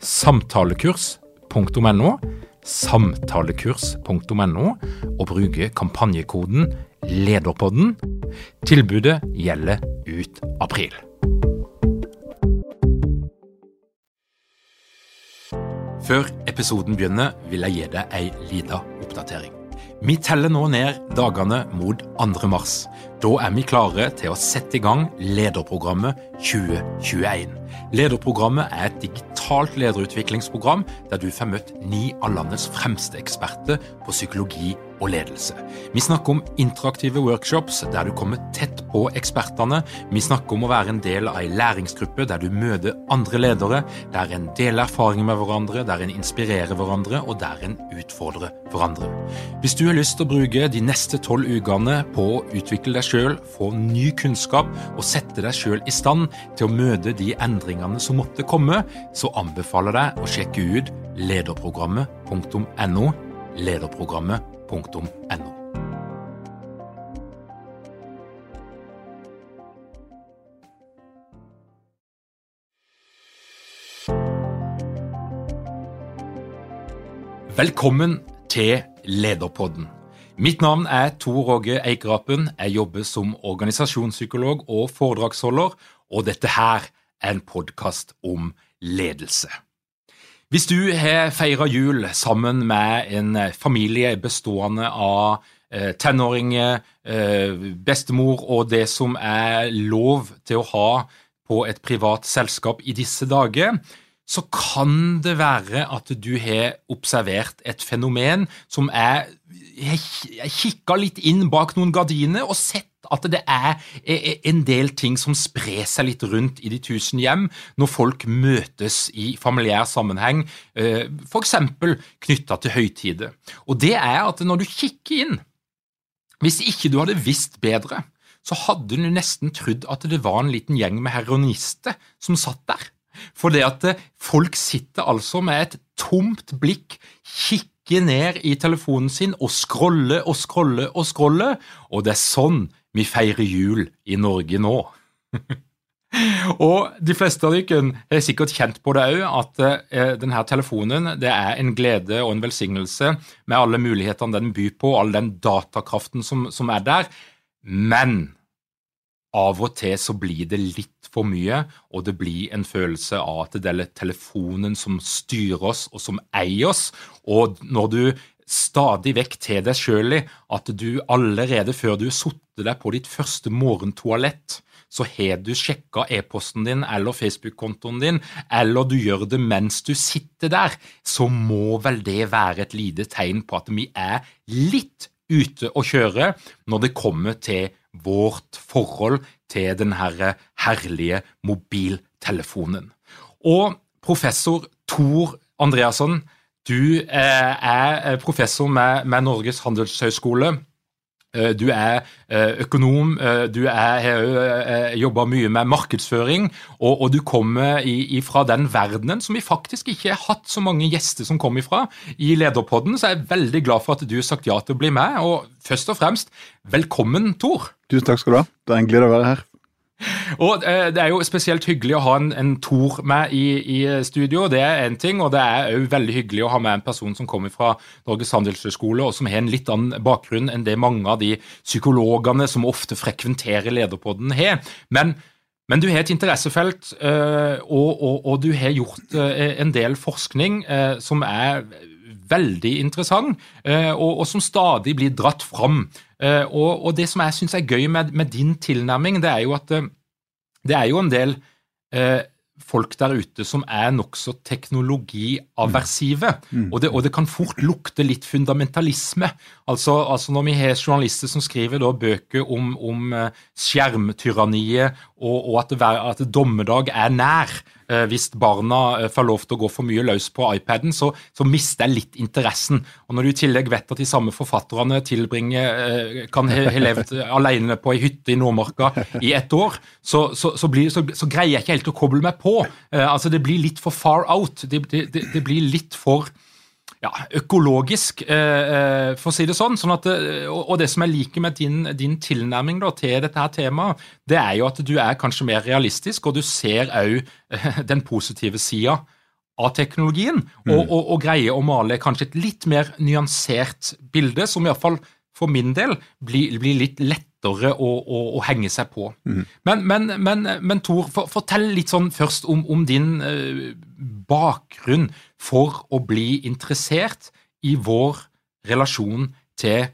samtalekurs.no, samtalekurs.no, og bruke kampanjekoden LEDERPODDEN. Tilbudet gjelder ut april. Før episoden begynner, vil jeg gi deg ei lita oppdatering. Vi teller nå ned dagene mot 2. mars. Da er vi klare til å sette i gang Lederprogrammet 2021. Lederprogrammet er et digitalt lederutviklingsprogram der du får møtt ni av landets fremste eksperter på psykologi og ledelse. Vi snakker om interaktive workshops der du kommer tett på ekspertene. Vi snakker om å være en del av ei læringsgruppe der du møter andre ledere, der en deler erfaringer med hverandre, der en inspirerer hverandre, og der en utfordrer hverandre. Hvis du har lyst til å bruke de neste tolv ukene på å utvikle deg sjøl, få ny kunnskap og sette deg sjøl i stand til å møte de endringene som måtte komme, så anbefaler jeg deg å sjekke ut lederprogrammet.no. Lederprogrammet.no. Velkommen til Lederpodden. Mitt navn er Tor Åge Eikrapen. Jeg jobber som organisasjonspsykolog og foredragsholder, og dette her er en podkast om ledelse. Hvis du har feira jul sammen med en familie bestående av eh, tenåringer, eh, bestemor og det som er lov til å ha på et privat selskap i disse dager, så kan det være at du har observert et fenomen som er Jeg kikka litt inn bak noen gardiner og sett at det er en del ting som sprer seg litt rundt i de tusen hjem når folk møtes i familiær sammenheng, f.eks. knytta til høytider. Og det er at når du kikker inn Hvis ikke du hadde visst bedre, så hadde du nesten trodd at det var en liten gjeng med heroinister som satt der. For det at folk sitter altså med et tomt blikk, kikker ned i telefonen sin og scroller og scroller og scroller, og det er sånn vi feirer jul i Norge nå. og de fleste av dere har sikkert kjent på det òg, at eh, denne telefonen det er en glede og en velsignelse med alle mulighetene den byr på, all den datakraften som, som er der, men av og til så blir det litt for mye, og det blir en følelse av at det er telefonen som styrer oss, og som eier oss. Og når du stadig vekk til deg sjøl at du allerede før du har satt deg på ditt første morgentoalett, så har du sjekka e-posten din eller Facebook-kontoen din, eller du gjør det mens du sitter der, så må vel det være et lite tegn på at vi er litt ute å kjøre når det kommer til vårt forhold til den her herlige mobiltelefonen. Og professor Tor Andreasson, du er professor med, med Norges handelshøyskole. Du er økonom, du har jobba mye med markedsføring, og, og du kommer fra den verdenen som vi faktisk ikke har hatt så mange gjester som kom ifra i Lederpodden, så jeg er veldig glad for at du har sagt ja til å bli med. Og først og fremst, velkommen, Tor. Tusen takk skal du ha. Det er en glede å være her. Og eh, Det er jo spesielt hyggelig å ha en, en Tor med i, i, studio, det er én ting. Og det er òg veldig hyggelig å ha med en person som kommer fra Norges handelshøyskole, og som har en litt annen bakgrunn enn det mange av de psykologene som ofte frekventerer Lederpodden, har. Men, men du har et interessefelt, og, og, og, du har gjort en del forskning som er veldig interessant, og, og som stadig blir dratt fram. Og, og det som jeg syns er gøy med, med, din tilnærming, det er jo at det er jo en del folk der ute som er nokså teknologiaversive. Mm. Og, det, og, det, kan fort lukte litt fundamentalisme. Altså, altså Når vi har journalister som skriver da bøker om, om skjermtyranniet og, og at, at, dommedag er nær. Eh, hvis barna eh, får lov til å gå for mye løs på iPaden, så, så, mister jeg litt interessen. Og Når du i tillegg vet at de samme forfatterne tilbringer, eh, kan ha levd alene på ei hytte i Nordmarka i ett år, så, så, blir, så, greier jeg ikke helt å koble meg på. Altså Det blir litt for far out. Det, det, det blir litt for ja, økologisk, eh, eh, for å si det sånn. sånn at, eh, og det som jeg liker med din, din tilnærming da, til dette her temaet, det er jo at du er kanskje mer realistisk, og du ser òg den positive sida av teknologien, mm. og, og, og, greier å male kanskje et litt mer nyansert bilde, som iallfall for min del blir, blir litt lettere å, å, å, henge seg på. Mm. Men, men, men, men Tor, for, fortell litt sånn først om, om din eh, bakgrunn for å bli interessert i vår relasjon til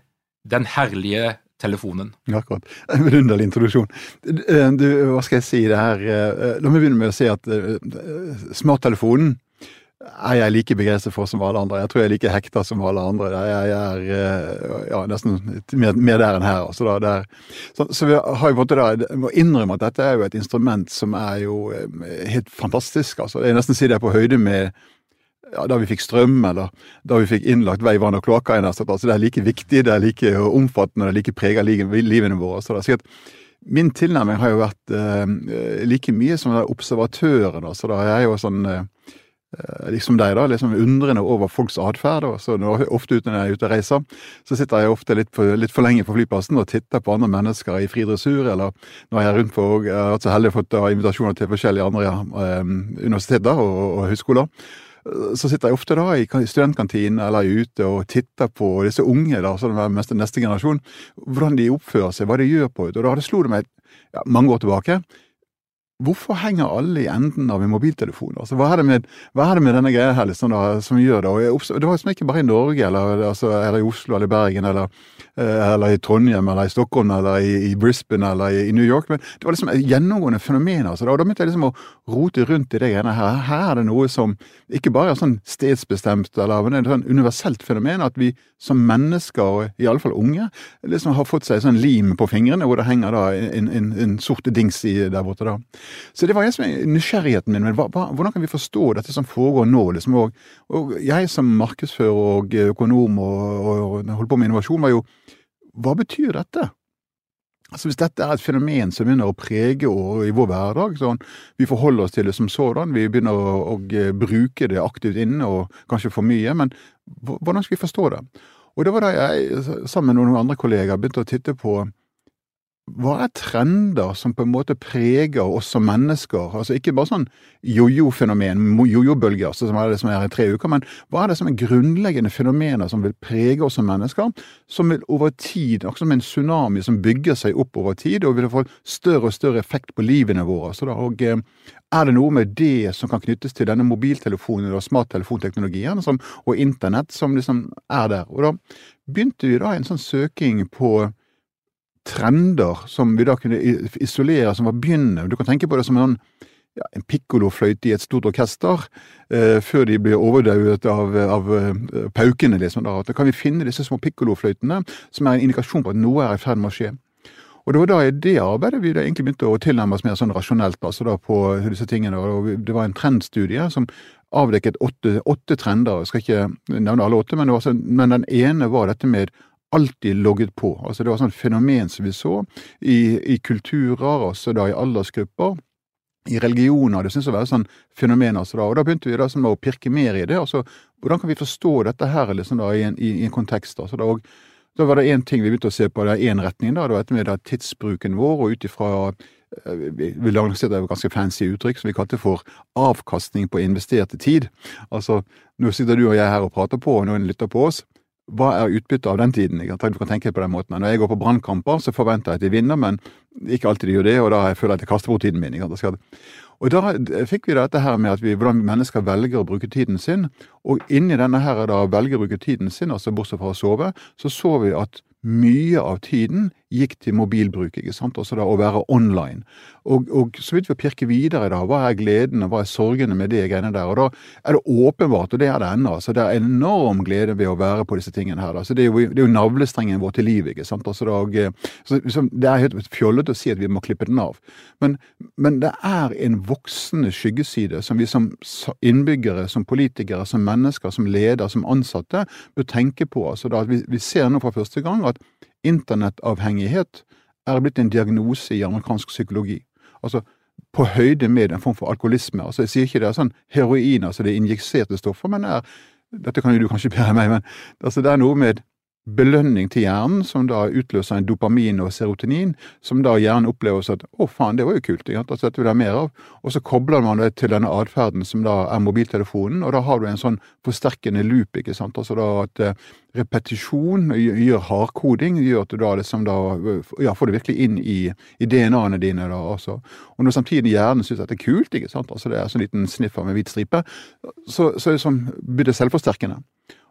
den herlige telefonen. Akkurat. En vidunderlig introduksjon. Du, hva skal jeg si det her eh, La meg begynne med å si at smarttelefonen er jeg like begeistret for som alle andre. Jeg tror jeg er like hekta som alle andre. Jeg er eh, ja, nesten mer, mer, der enn her. Altså da, der. Så, så, vi har jo måte da, må innrømme at dette er jo et instrument som er jo helt fantastisk. Altså. Jeg nesten si det er på høyde med ja, da vi fikk strøm, eller da vi fikk innlagt vei, vann og kloakk. Altså, det er like viktig, det er like omfattende, det er like preget livene våre. Så det er sikkert Min tilnærming har jo vært eh, like mye som observatøren. Så da er jeg jo sånn eh, liksom deg, da, liksom undrende over folks atferd. Ofte ute når jeg er ute og reiser, så sitter jeg ofte litt for, litt for lenge på flyplassen og titter på andre mennesker i fri dressur, eller når jeg er rundt på Jeg har vært så heldig å få invitasjoner til forskjellige andre eh, universiteter og, og høyskoler så sitter jeg ofte da i studentkantinen eller ute og titter på disse unge, da, som er neste generasjon, hvordan de oppfører seg, hva de gjør på det. Og da det slo det meg ja, mange år tilbake Hvorfor henger alle i enden av en mobiltelefon? Altså, hva, er med, hva, er det med, denne greia her liksom, da, som gjør det? Jeg, det var liksom ikke bare i Norge eller, altså, eller i Oslo eller i Bergen eller Eh, eller i Trondheim, eller i Stockholm, eller i, i Brisbane, eller i, i, New York. Men det var liksom et gjennomgående fenomen. Altså. Og da begynte jeg liksom å rote rundt i det greiene her. Her er det noe som ikke bare er sånn stedsbestemt, eller men det er et sånn universelt fenomen. At vi som mennesker, iallfall unge, liksom har fått seg sånn lim på fingrene, hvor det henger da en, en, en sort dings i der borte. da. Så det var jeg som er nysgjerrigheten min. Men hva, hvordan kan vi forstå dette som foregår nå? liksom, og, og jeg som markedsfører og økonom og, og, og holder på med innovasjon, var jo hva betyr dette? Altså Hvis dette er et fenomen som begynner å prege i vår hverdag, sånn, vi forholder oss til det som sådan, vi begynner å, å, bruke det aktivt inne og kanskje for mye, men hvordan skal vi forstå det? Og det var da jeg sammen med noen andre kollegaer begynte å titte på hva er trender som på en måte preger oss som mennesker? Altså Ikke bare sånn jojo-fenomen, jojo-bølger altså, som er det som er i tre uker, men hva er det som er grunnleggende fenomener som vil prege oss som mennesker? Som vil over tid, akkurat som en tsunami som bygger seg opp over tid, og vil få større og større effekt på livene våre. Da, og eh, er det noe med det som kan knyttes til denne mobiltelefonen og smarttelefonteknologien og internett som liksom er der? Og da begynte vi da en sånn søking på trender som vi da kunne isolere, som var begynnende. Du kan tenke på det som en, ja, en pikkolofløyte i et stort orkester, eh, før de blir overdauet av, av uh, paukene. liksom. Da. da kan vi finne disse små pikkolofløytene, som er en indikasjon på at noe er i ferd med å skje. Og det var da i det arbeidet vi da egentlig begynte å tilnærme oss mer sånn rasjonelt altså da på disse tingene. og Det var en trendstudie som avdekket åtte, åtte trender. Jeg skal ikke nevne alle åtte, men, så, men den ene var dette med alltid logget på. Altså Det var sånn fenomen som vi så i, i kulturer, også da i aldersgrupper. I religioner. Det synes å være sånn fenomen. Altså da, og da begynte vi da sånn å pirke mer i det. altså Hvordan kan vi forstå dette her liksom da i en, i, i en kontekst? altså da, og da var det én ting vi begynte å se på, det er én retning. da, Det var dette med da, tidsbruken vår, og ut ifra eh, vi lanserte et ganske fancy uttrykk som vi kalte for avkastning på investerte tid. Altså, nå sitter du og jeg her og prater på, og noen lytter på oss. Hva er utbyttet av den tiden? Jeg Du kan tenke på den måten. Når jeg går på brannkamper, så forventer jeg at de vinner, men ikke alltid de gjør det, og da føler jeg at jeg kaster bort tiden min. Og da fikk vi dette her med vi, hvordan mennesker velger å bruke tiden sin. Og inni denne her da velger å bruke tiden sin, altså bortsett fra å sove, så så vi at mye av tiden gikk til mobilbruk, ikke sant, altså da å være online. Og, og så vidt vi pirker videre da, hva er gleden og hva er sorgene med det greiene der? Og da er det åpenbart, og det er det ennå, altså det er enorm glede ved å være på disse tingene her. Altså det er jo, det er jo navlestrengen vår til livet, ikke sant. Altså da, og, så, liksom, det er helt fjollete å si at vi må klippe den av. Men, men det er en voksende skyggeside som vi som innbyggere, som politikere, som mennesker, som leder, som ansatte bør tenke på. altså da, vi, vi ser nå for første gang at internettavhengighet er blitt en diagnose i amerikansk psykologi. Altså på høyde med en form for alkoholisme. Altså Jeg sier ikke det er sånn heroin, altså det er injiserte stoffer, men det er Dette kan jo du kanskje bedre meg, men altså det er noe med belønning til hjernen, som da utløser en dopamin og serotonin, som da hjernen opplever at 'å faen, det var jo kult', ikke? altså dette vil jeg ha mer av. Og så kobler man det til denne atferden som da er mobiltelefonen, og da har du en sånn forsterkende loop, ikke sant. Altså da at eh, repetisjon gjør hardkoding, gjør at du da liksom da ja, får det virkelig inn i, i DNA-ene dine. da også. Og når samtidig hjernen syns at det er kult, ikke sant, altså det er sånn liten sniffer med hvit stripe, så, så er det sånn, blir det selvforsterkende.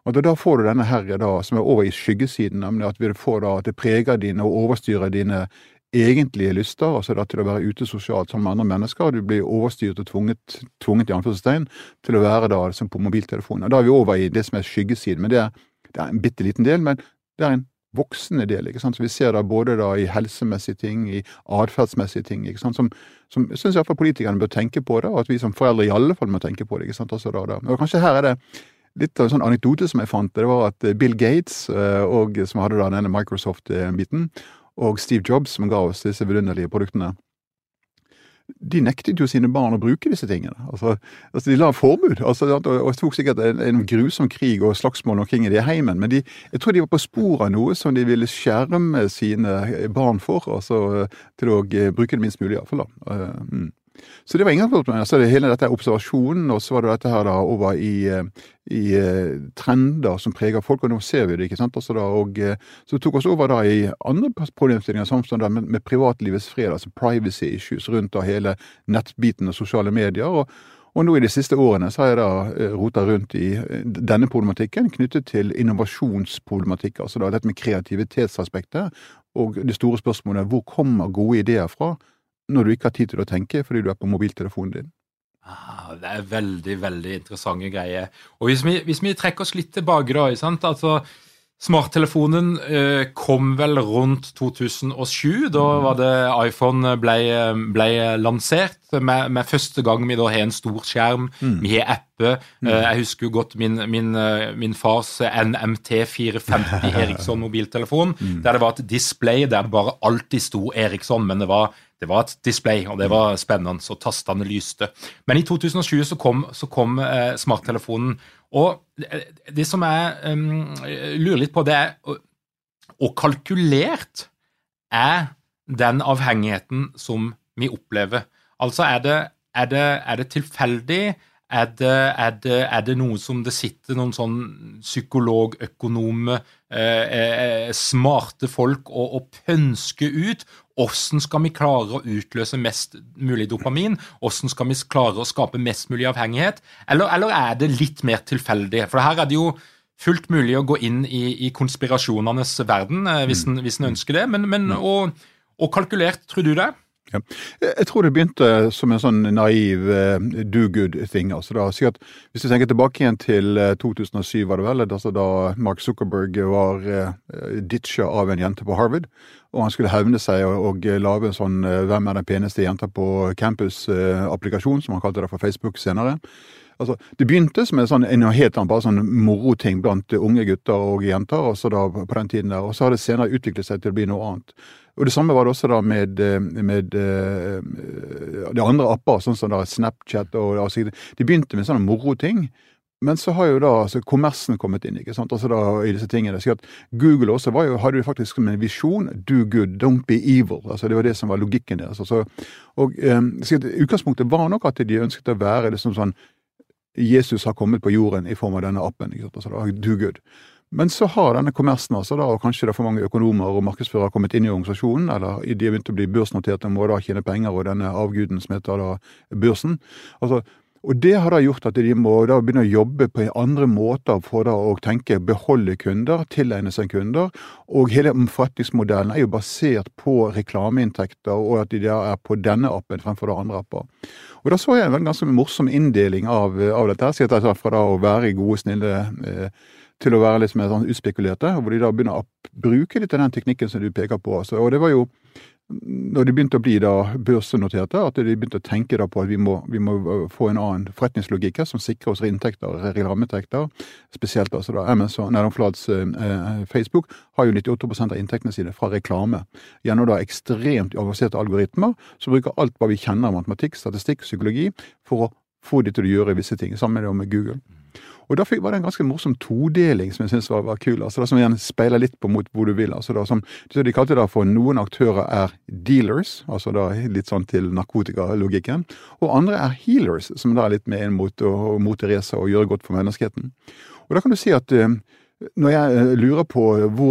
Og da får du denne her da, som er over i skyggesiden, nemlig at, vi får da, at det preger dine og overstyrer dine egentlige lyster, altså da til å være ute sosialt sammen med andre mennesker. Du blir overstyrt og tvunget, tvunget i anførselstegn til å være da liksom på mobiltelefonen. Og Da er vi over i det som er skyggesiden, men det er, det er en bitte liten del. Men det er en voksende del. ikke sant? Så Vi ser da både da i helsemessige ting, i atferdsmessige ting, ikke sant? som, som jeg syns politikerne bør tenke på det, og at vi som foreldre i alle fall må tenke på det. ikke sant? Altså da, da. Og kanskje her er det litt av en sånn anekdote som jeg fant. Det var at eh, Bill Gates, eh, og, som hadde da denne Microsoft-biten, og Steve Jobs, som ga oss disse vidunderlige produktene, de nektet jo sine barn å bruke disse tingene. Altså, altså De la forbud. Altså, og det tok sikkert en, en, grusom krig og slagsmål omkring i det heimen, men de, jeg tror de var på sporet av noe som de ville skjerme sine barn for, altså til å bruke det minst mulig, iallfall. Mm. Så det var ingen problem. Så det hele dette observasjonen, og så var det dette her da over i, eh, i uh, trender som preger folk, og nå ser vi det, ikke sant. Altså da, og uh, så tok oss over da i andre problemstillinger, som sånn med, med, privatlivets fred, altså privacy issues rundt da hele nettbiten og sosiale medier. og og nå i de siste årene så har jeg da rota rundt i denne problematikken knyttet til innovasjonsproblematikk, altså da dette med kreativitetsaspektet, og det store spørsmålet hvor kommer gode ideer fra når du ikke har tid til å tenke fordi du er på mobiltelefonen din. Ah, det er veldig veldig interessante greier. Og Hvis vi, hvis vi trekker oss litt tilbake, da altså Smarttelefonen eh, kom vel rundt 2007. Da mm. var det iPhone ble, ble lansert. Med, med, første gang vi da har en stor skjerm, mm. vi har apper. Mm. Eh, jeg husker jo godt min, min, eh, min fars NMT 450 Eriksson mobiltelefon. Mm. Der det var et display der det bare alltid sto Eriksson, men det var det var et display, og det var spennende, og tastene lyste. Men i 2020 så kom, så kom eh, smarttelefonen. Og det, det som jeg um, lurer litt på, det er Og kalkulert er den avhengigheten som vi opplever. Altså, er det, er det, er det tilfeldig? Er det, er, det, er det, noe som det sitter noen sånn psykologøkonome, eh, eh, smarte folk og, og pønsker ut? Hvordan skal vi klare å utløse mest mulig dopamin? Hvordan skal vi klare å skape mest mulig avhengighet? Eller, eller er det litt mer tilfeldig? For her er det jo fullt mulig å gå inn i, i konspirasjonenes verden eh, hvis en, hvis en ønsker det, men, men og, og kalkulert, tror du det? Ja. Jeg tror det begynte som en sånn naiv uh, do good-ting. altså Hvis du tenker tilbake igjen til 2007, eh, var det vel, altså da Mark Zuckerberg var uh, ditcha av en jente på Harvard, og han skulle hevne seg og, og lage en sånn 'Hvem er den peneste jenta på campus'-applikasjon, som han kalte det for Facebook senere. Altså, det begynte som en, sånn, en helt annen bare sånn moroting blant unge gutter og jenter altså da, på den tiden der, og så har det senere utviklet seg til å bli noe annet. Og Det samme var det også da med, eh, med uh, de andre apper, sånn som da Snapchat. og altså, De begynte med sånne moroting. Men så har jo da altså, kommersen kommet inn ikke sant? Altså da, i disse tingene. Så at Google også var jo, hadde jo faktisk en visjon 'do good, don't be evil'. altså Det var det som var logikken deres. Altså, og um, så at Utgangspunktet var nok at de ønsket å være liksom sånn Jesus har kommet på jorden i form av denne appen. ikke sant? Altså da, do good. Men så har denne kommersen, altså da, og kanskje det er for mange økonomer og markedsførere kommet inn i organisasjonen, eller de har begynt å bli børsnoterte og må da tjene penger, og denne avguden som heter da børsen. altså og det har da gjort at de må da begynne å jobbe på andre måter for da å tenke beholde kunder, tilegne seg kunder. Og hele forretningsmodellen er jo basert på reklameinntekter, og at de da er på denne appen fremfor da andre apper. Og da så jeg en ganske morsom inndeling av, av dette, fra da å være gode, snille eh, til å være litt mer sånn utspekulerte, hvor de da begynner å bruke litt av den teknikken som du peker på. Altså, og det var jo når de begynte å bli da børsnoterte, at de begynte å tenke da på at vi må, vi må få en annen forretningslogikk som sikrer oss inntekter, reklameinntekter. Spesielt altså da Amazon, Næromflads eh, Facebook har jo 98% av inntektene sine fra reklame. Gjennom da ekstremt avanserte algoritmer som bruker alt hva vi kjenner av matematikk, statistikk, psykologi, for å få de til å gjøre visse ting. Sammen med Google. Og da var det en ganske morsom todeling som jeg syntes var, var, kul. altså det Som igjen speiler litt på mot hvor du vil. altså da som, De kalte det for noen aktører er dealers, altså da litt sånn til narkotikalogikken. Og andre er healers, som da er litt med inn mot å mote race og gjøre godt for menneskeheten. Og da kan du si at uh, når jeg eh, lurer på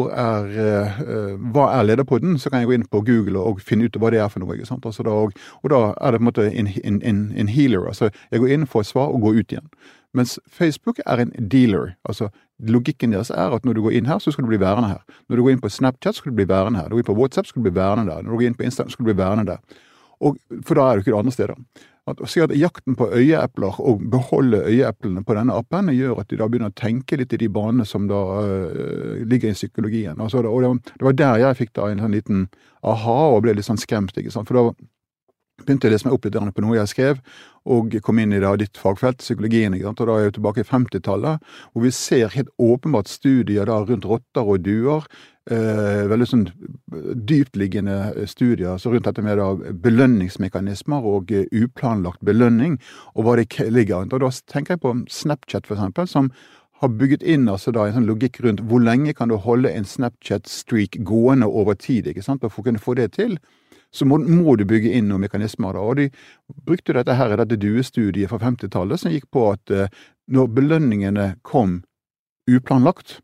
er, uh, hva er lederpodden, så kan jeg gå inn på Google og finne ut hva det er for noe. Altså da, og, og, da er det på en måte en, en, healer. altså Jeg går inn, får svar og går ut igjen. Mens Facebook er en dealer. altså Logikken deres er at når du går inn her, så skal du bli værende her. Når du går inn på Snapchat, skal du bli værende her. Når du går inn på WhatsApp, skal du bli værende der. Når du går inn på Instagram, skal du bli værende der. Og, for da er du ikke det andre steder. At, å si at Jakten på øyeepler og beholde øyeeplene på denne appen gjør at de da begynner å tenke litt i de banene som da uh, ligger i psykologien. Altså, og det, var der jeg fikk da en sånn liten aha og ble litt sånn skremt. ikke sant? For da begynte jeg å lese meg opp litt på noe jeg skrev, og kom inn i da ditt fagfelt, psykologien. Og da er jeg tilbake i 50-tallet, hvor vi ser helt åpenbart studier da rundt rotter og duer. Eh, veldig sånn dyptliggende studier så rundt dette med da belønningsmekanismer og uh, uplanlagt belønning, og hva det ligger. Og da tenker jeg på Snapchat, for eksempel, som har bygget inn altså da en sånn logikk rundt hvor lenge kan du holde en Snapchat-streak gående over tid, ikke sant, for å kunne få det til så må, må, du bygge inn noen mekanismer. Da. Og de brukte dette her dette duestudiet fra 50-tallet, som gikk på at eh, når belønningene kom uplanlagt,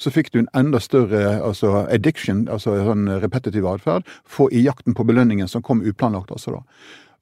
så fikk du en enda større altså addiction, altså sånn repetitiv atferd, i jakten på belønningen som kom uplanlagt. altså da.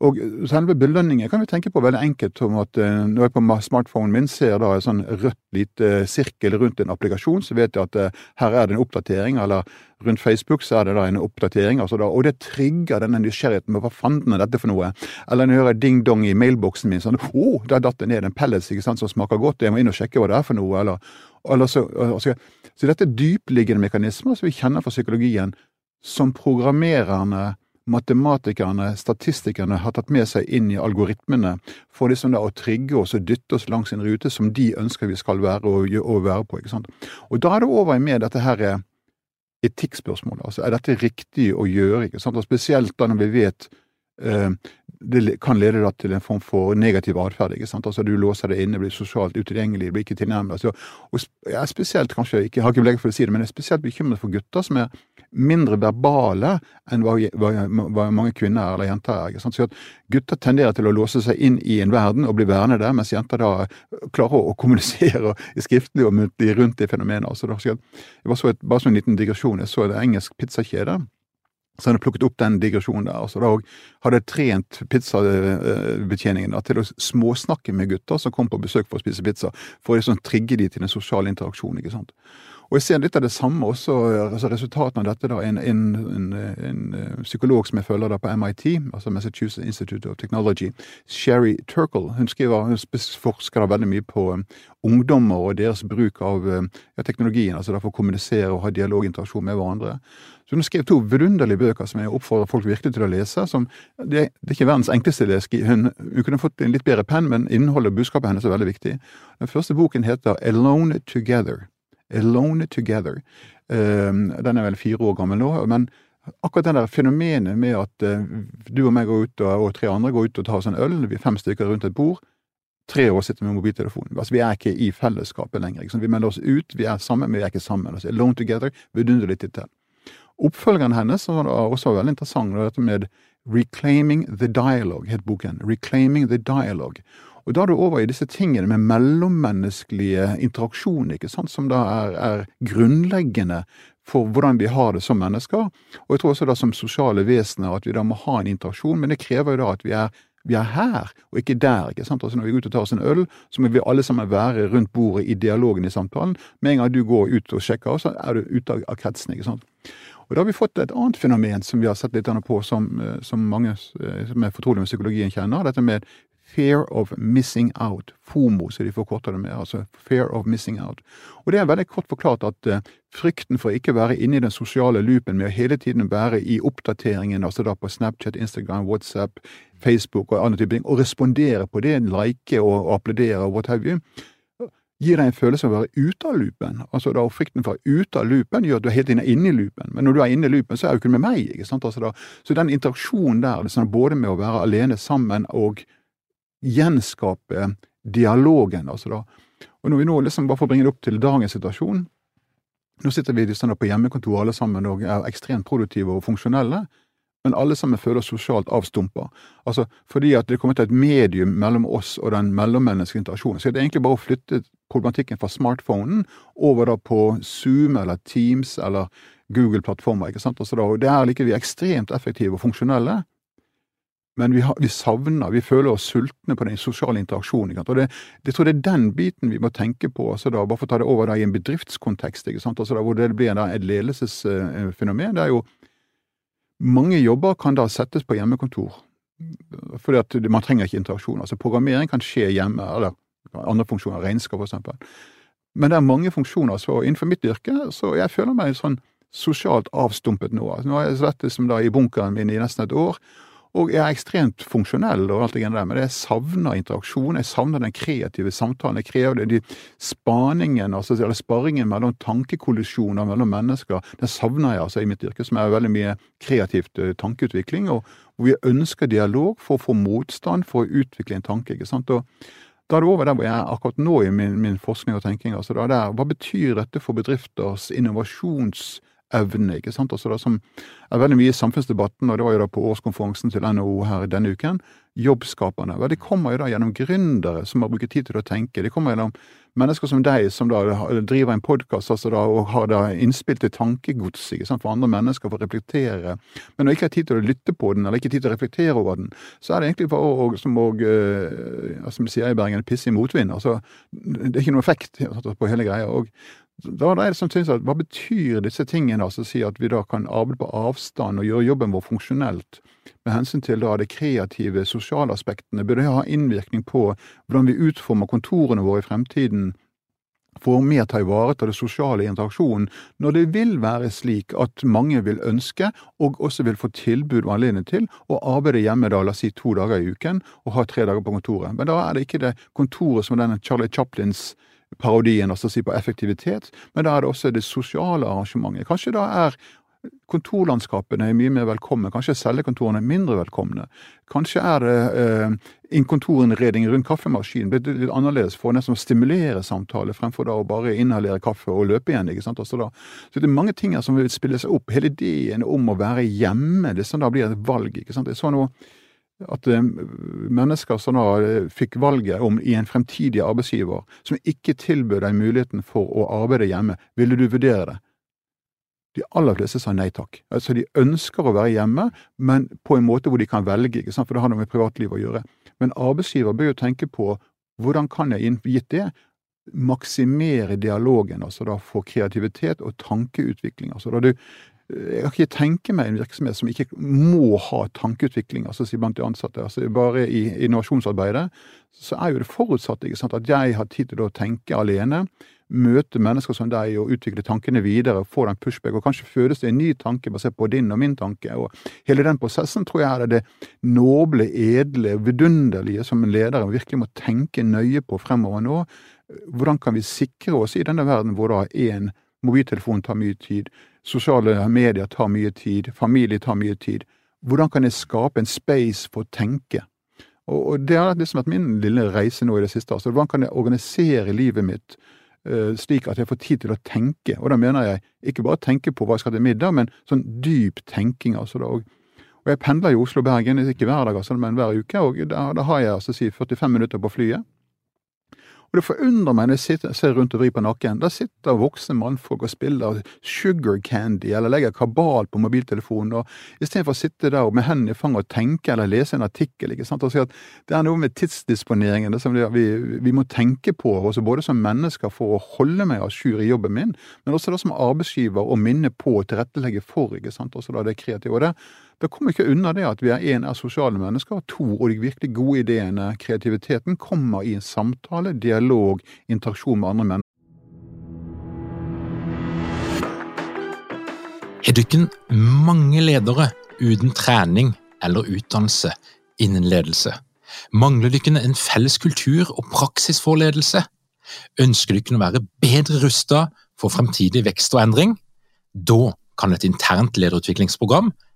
Og selve belønningen kan vi tenke på veldig enkelt som at uh, når jeg på smartphonen min ser da en sånn rødt lite uh, sirkel rundt en applikasjon, så vet jeg at uh, her er det en oppdatering, eller rundt Facebook så er det da en oppdatering, altså da, og det trigger denne nysgjerrigheten med hva fanden er dette for noe? Eller når jeg hører ding-dong i mailboksen min, sånn å, oh, der datt det ned en pellets ikke sant, som smaker godt, jeg må inn og sjekke hva det er for noe, eller, eller så, altså, så dette er dypliggende mekanismer som vi kjenner fra psykologien, som programmererne matematikerne, statistikerne, har tatt med seg inn i algoritmene for liksom da å trigge oss og dytte oss langs en rute som de ønsker vi skal være og, og være på. ikke sant? Og da er det over med dette her eh, etikkspørsmålet. Altså, er dette riktig å gjøre? ikke sant? Og Spesielt da når vi vet eh, det kan lede deg til en form for negativ atferd. Altså Du låser deg inne, blir sosialt utilgjengelig, blir ikke tilnærmet. Altså, og jeg er spesielt, kanskje, ikke, jeg har ikke belegg for å si det, men jeg er spesielt bekymret for gutter som er mindre verbale enn hva, hva, hva mange kvinner eller jenter er. ikke sant? Så Gutter tenderer til å låse seg inn i en verden og bli værende der, mens jenter da klarer å kommunisere skriftlig og muntlig rundt det fenomenet. Altså, det var så et, bare så en liten digresjon. Jeg så en engelsk pizzakjede så han har plukket opp den digresjonen der. altså Da hadde jeg trent pizzabetjeningen til å småsnakke med gutter som kom på besøk for å spise pizza, for å liksom trigge de til en sosial interaksjon. ikke sant? Og jeg ser litt av det samme også, altså resultatene av dette. da, En, en, en, en eh, psykolog som jeg følger da på MIT, altså Massachusetts Institute of Technology, Sherry Turkle, hun skriver, hun forsker da veldig mye på um, ungdommer og deres bruk av um, ja, teknologien, altså for å kommunisere og ha dialoginteraksjon med hverandre. Så Hun skrev to vidunderlige bøker som jeg oppfordrer folk virkelig til å lese. som Det, det er ikke verdens enkleste lesk. Hun, hun kunne fått en litt bedre penn, men innholdet og budskapet hennes er veldig viktig. Den første boken heter Alone Together. Alone Together. Um, den er vel fire år gammel nå. men akkurat det der fenomenet med at uh, du og meg går ut, og, tre andre går ut og tar oss en øl, vi er fem stykker rundt et bord, tre år sitter med mobiltelefonen. Altså, vi er ikke i fellesskapet lenger. Vi melder oss ut, vi er sammen, men vi er ikke sammen. Altså, alone Together, vidunderlig tittel. Oppfølgeren hennes var også veldig interessant, dette med Reclaiming the Dialogue, het boken. Reclaiming the Dialogue. Og da er du over i disse tingene med mellommenneskelige interaksjoner, ikke sant, som da er, er grunnleggende for hvordan vi har det som mennesker. Og jeg tror også da som sosiale vesener at vi da må ha en interaksjon, men det krever jo da at vi er, vi er her, og ikke der. ikke sant? Altså Når vi går ut og tar oss en øl, så må vi alle sammen være rundt bordet i dialogen i samtalen. Med en gang du går ut og sjekker, så er du ute av kretsen. ikke sant? Og Da har vi fått et annet fenomen som vi har sett litt på, som, eh, som mange som er fortrolige med psykologien kjenner. Dette med Fear of missing out. FOMO, så de forkorter det med. altså Fear of missing out. Og Det er veldig kort forklart at uh, frykten for ikke å være inne i den sosiale loopen med å hele tiden være i oppdateringen, altså da på Snapchat, Instagram, WhatsApp, Facebook og andre typer ting, og respondere på det, like og, applaudere og what have you, gir deg en følelse av å være ute av loopen. Altså da Frykten for å være ute av loopen gjør at du er helt inne, inne i loopen. Men når du er inne i loopen, så er du ikke med meg. ikke sant? Altså da, så den interaksjonen der, sånn både med å være alene sammen og gjenskape dialogen. altså da. Og når vi nå liksom, bare for å bringe det opp til dagens situasjon Nå sitter vi liksom på hjemmekontor alle sammen og er ekstremt produktive og funksjonelle, men alle sammen føler oss sosialt avstumpa. Altså, fordi at det kommer til et medium mellom oss og den mellommenneskelige interaksjonen. Så det er egentlig bare å flytte problematikken fra smartphonen over da på Zoom eller Teams eller Google-plattformer. ikke sant? Altså da, og Det er like vi ekstremt effektive og funksjonelle, men vi, har, vi, savner, vi føler oss sultne på den sosiale interaksjonen. Og det, det tror jeg det er den biten vi må tenke på, altså da, bare for å ta det over da, i en bedriftskontekst, altså da, hvor det blir da, et ledelsesfenomen. Det er jo Mange jobber kan da settes på hjemmekontor, fordi at man trenger ikke interaksjon. altså Programmering kan skje hjemme, eller andre funksjoner, regnskap for eksempel. Men det er mange funksjoner, så innenfor mitt yrke så jeg føler meg sånn sosialt avstumpet nå. Nå har jeg sittet som da i bunkeren min i nesten et år og jeg er ekstremt funksjonell, og alt det der, men jeg savner interaksjon. Jeg savner den kreative samtalen. Jeg krever det, de spaningen, altså, eller sparringen mellom tankekollisjoner mellom mennesker. Den savner jeg altså i mitt yrke, som er veldig mye kreativt uh, tankeutvikling. og hvor vi ønsker dialog for å få motstand, for å utvikle en tanke. ikke sant? Og da er det over der hvor jeg er akkurat nå i min, min forskning og tenking. altså da der, Hva betyr dette for bedrifters innovasjons evne, ikke sant. Altså det som er veldig mye i samfunnsdebatten, og det var jo da på årskonferansen til NHO her denne uken, jobbskaperne. Vel, de kommer jo da gjennom gründere som har brukt tid til å tenke. De kommer gjennom mennesker som deg, som da driver en podkast altså og har da innspill til tankegods ikke sant, for andre mennesker for å reflektere. Men når ikke har tid til å lytte på den, eller ikke tid til å reflektere over den, så er det egentlig bare å, som, å, uh, som de sier i Bergen, pisse i motvind. Altså, det er ikke noe effekt på hele greia. og da er det sånn at Hva betyr disse tingene, altså si at vi da kan arbeide på avstand og gjøre jobben vår funksjonelt, med hensyn til da de kreative, sosiale aspektene? Bør det ha innvirkning på hvordan vi utformer kontorene våre i fremtiden for mer ta ivareta det sosiale interaksjonen, når det vil være slik at mange vil ønske, og også vil få tilbud og anledning til, å arbeide hjemme da, la oss si to dager i uken, og ha tre dager på kontoret. Men da er det ikke det kontoret som denne Charlie Chaplins parodien, altså si på effektivitet, men da er det også det sosiale arrangementet. Kanskje da er kontorlandskapene mye mer velkomne, kanskje cellekontorene er mindre velkomne. Kanskje er det eh, innkontorinnredning rundt kaffemaskinen blitt litt annerledes for nesten å stimulere samtale, fremfor da å bare inhalere kaffe og løpe igjen. ikke sant? Altså da, så det er mange ting her som vil spille seg opp. Hele ideen om å være hjemme, det som da blir et valg. ikke sant? Jeg så noe at eh, mennesker som da eh, fikk valget om i en fremtidig arbeidsgiver, som ikke tilbød deg muligheten for å arbeide hjemme, ville du vurdere det? De aller fleste sa nei takk. Altså De ønsker å være hjemme, men på en måte hvor de kan velge, ikke sant? for det har noe med privatlivet å gjøre. Men arbeidsgiver bør jo tenke på hvordan kan jeg, gitt det, maksimere dialogen, altså da få kreativitet og tankeutvikling. Altså da du jeg kan ikke tenke meg en virksomhet som ikke må ha tankeutvikling altså blant de ansatte. altså Bare i innovasjonsarbeidet så er jo det forutsatt sant, at jeg har tid til å tenke alene, møte mennesker som deg og utvikle tankene videre, få den pushback, og kanskje fødes det en ny tanke basert på din og min tanke. og Hele den prosessen tror jeg er det noble, edle, vidunderlige som en leder virkelig må tenke nøye på fremover nå. Hvordan kan vi sikre oss i denne verden hvor da én mobiltelefon tar mye tid, Sosiale medier tar mye tid, familie tar mye tid. Hvordan kan jeg skape en space for å tenke? Og, Det har liksom vært min lille reise nå i det siste. altså Hvordan kan jeg organisere livet mitt uh, slik at jeg får tid til å tenke? Og da mener jeg ikke bare tenke på hva jeg skal til middag, men sånn dyp tenking. altså da, og, Og jeg pendler i Oslo-Bergen, ikke hver dag, altså, men hver uke. Og da, da har jeg altså si 45 minutter på flyet. Og det forundrer meg når jeg sitter, ser rundt og vrir på nakken. Der sitter voksne mannfolk og spiller sugar candy eller legger kabal på mobiltelefonen. og Istedenfor å sitte der med hendene i fanget og tenke eller lese en artikkel. ikke sant, og si at Det er noe med tidsdisponeringen som vi, vi må tenke på, også både som mennesker for å holde meg à jour i jobben min, men også da som arbeidsgiver å minne på og tilrettelegge for ikke sant, også da det kreative. Og det, det kommer ikke unna det at vi er en er sosiale mennesker, to og de virkelig gode ideene, kreativiteten, kommer i en samtale, dialog, interaksjon med andre mennesker. du dere mange ledere uten trening eller utdannelse innen ledelse? Mangler dere en felles kultur og praksis for ledelse? Ønsker dere å være bedre rustet for fremtidig vekst og endring? Da kan et internt lederutviklingsprogram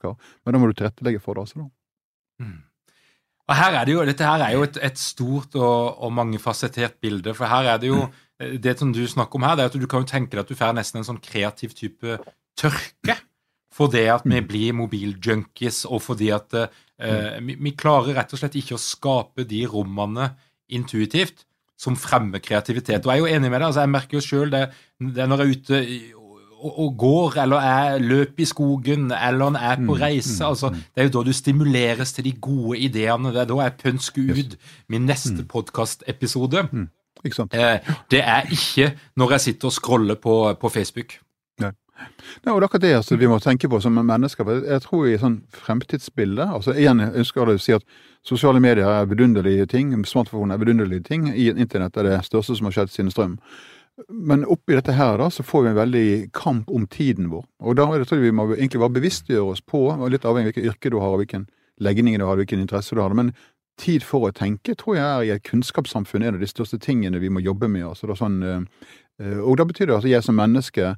mennesker. Men da må du tilrettelegge for det også, da. Mm. Og her er det jo, Dette her er jo et, et stort og, og mangefasettert bilde. for her er Det jo, det som du snakker om her, det er at du kan jo tenke deg at du får nesten en sånn kreativ type tørke. For det at vi mm. blir mobiljunkies, og fordi at uh, vi, vi, klarer rett og slett ikke å skape de rommene intuitivt som fremmer kreativitet. Og jeg er jo enig med deg. altså Jeg merker jo sjøl det, det når jeg er ute og går, eller er løp i skogen, eller en er på mm, reise. Mm, altså, mm. Det er jo da du stimuleres til de gode ideene. Det er da jeg pønsker ut min neste podkastepisode. Eh, det er ikke når jeg sitter og scroller på, på Facebook. Nei. Nei, og det er akkurat det altså, vi må tenke på som mennesker. Jeg tror i sånn fremtidsbilde altså Igjen jeg ønsker å si at sosiale medier er vidunderlige ting. Smartphone er vidunderlige ting. Internett er det største som har skjedd siden strøm. Men oppi dette her da, så får vi en veldig kamp om tiden vår. Og da tror jeg vi må egentlig bare bevisstgjøre oss på, og litt avhengig av hvilket yrke du har, hvilken legning du har, hvilken interesse du har, men tid for å tenke tror jeg er i et kunnskapssamfunn en av de største tingene vi må jobbe med. Altså, da sånn, eh, og da betyr det at jeg som menneske,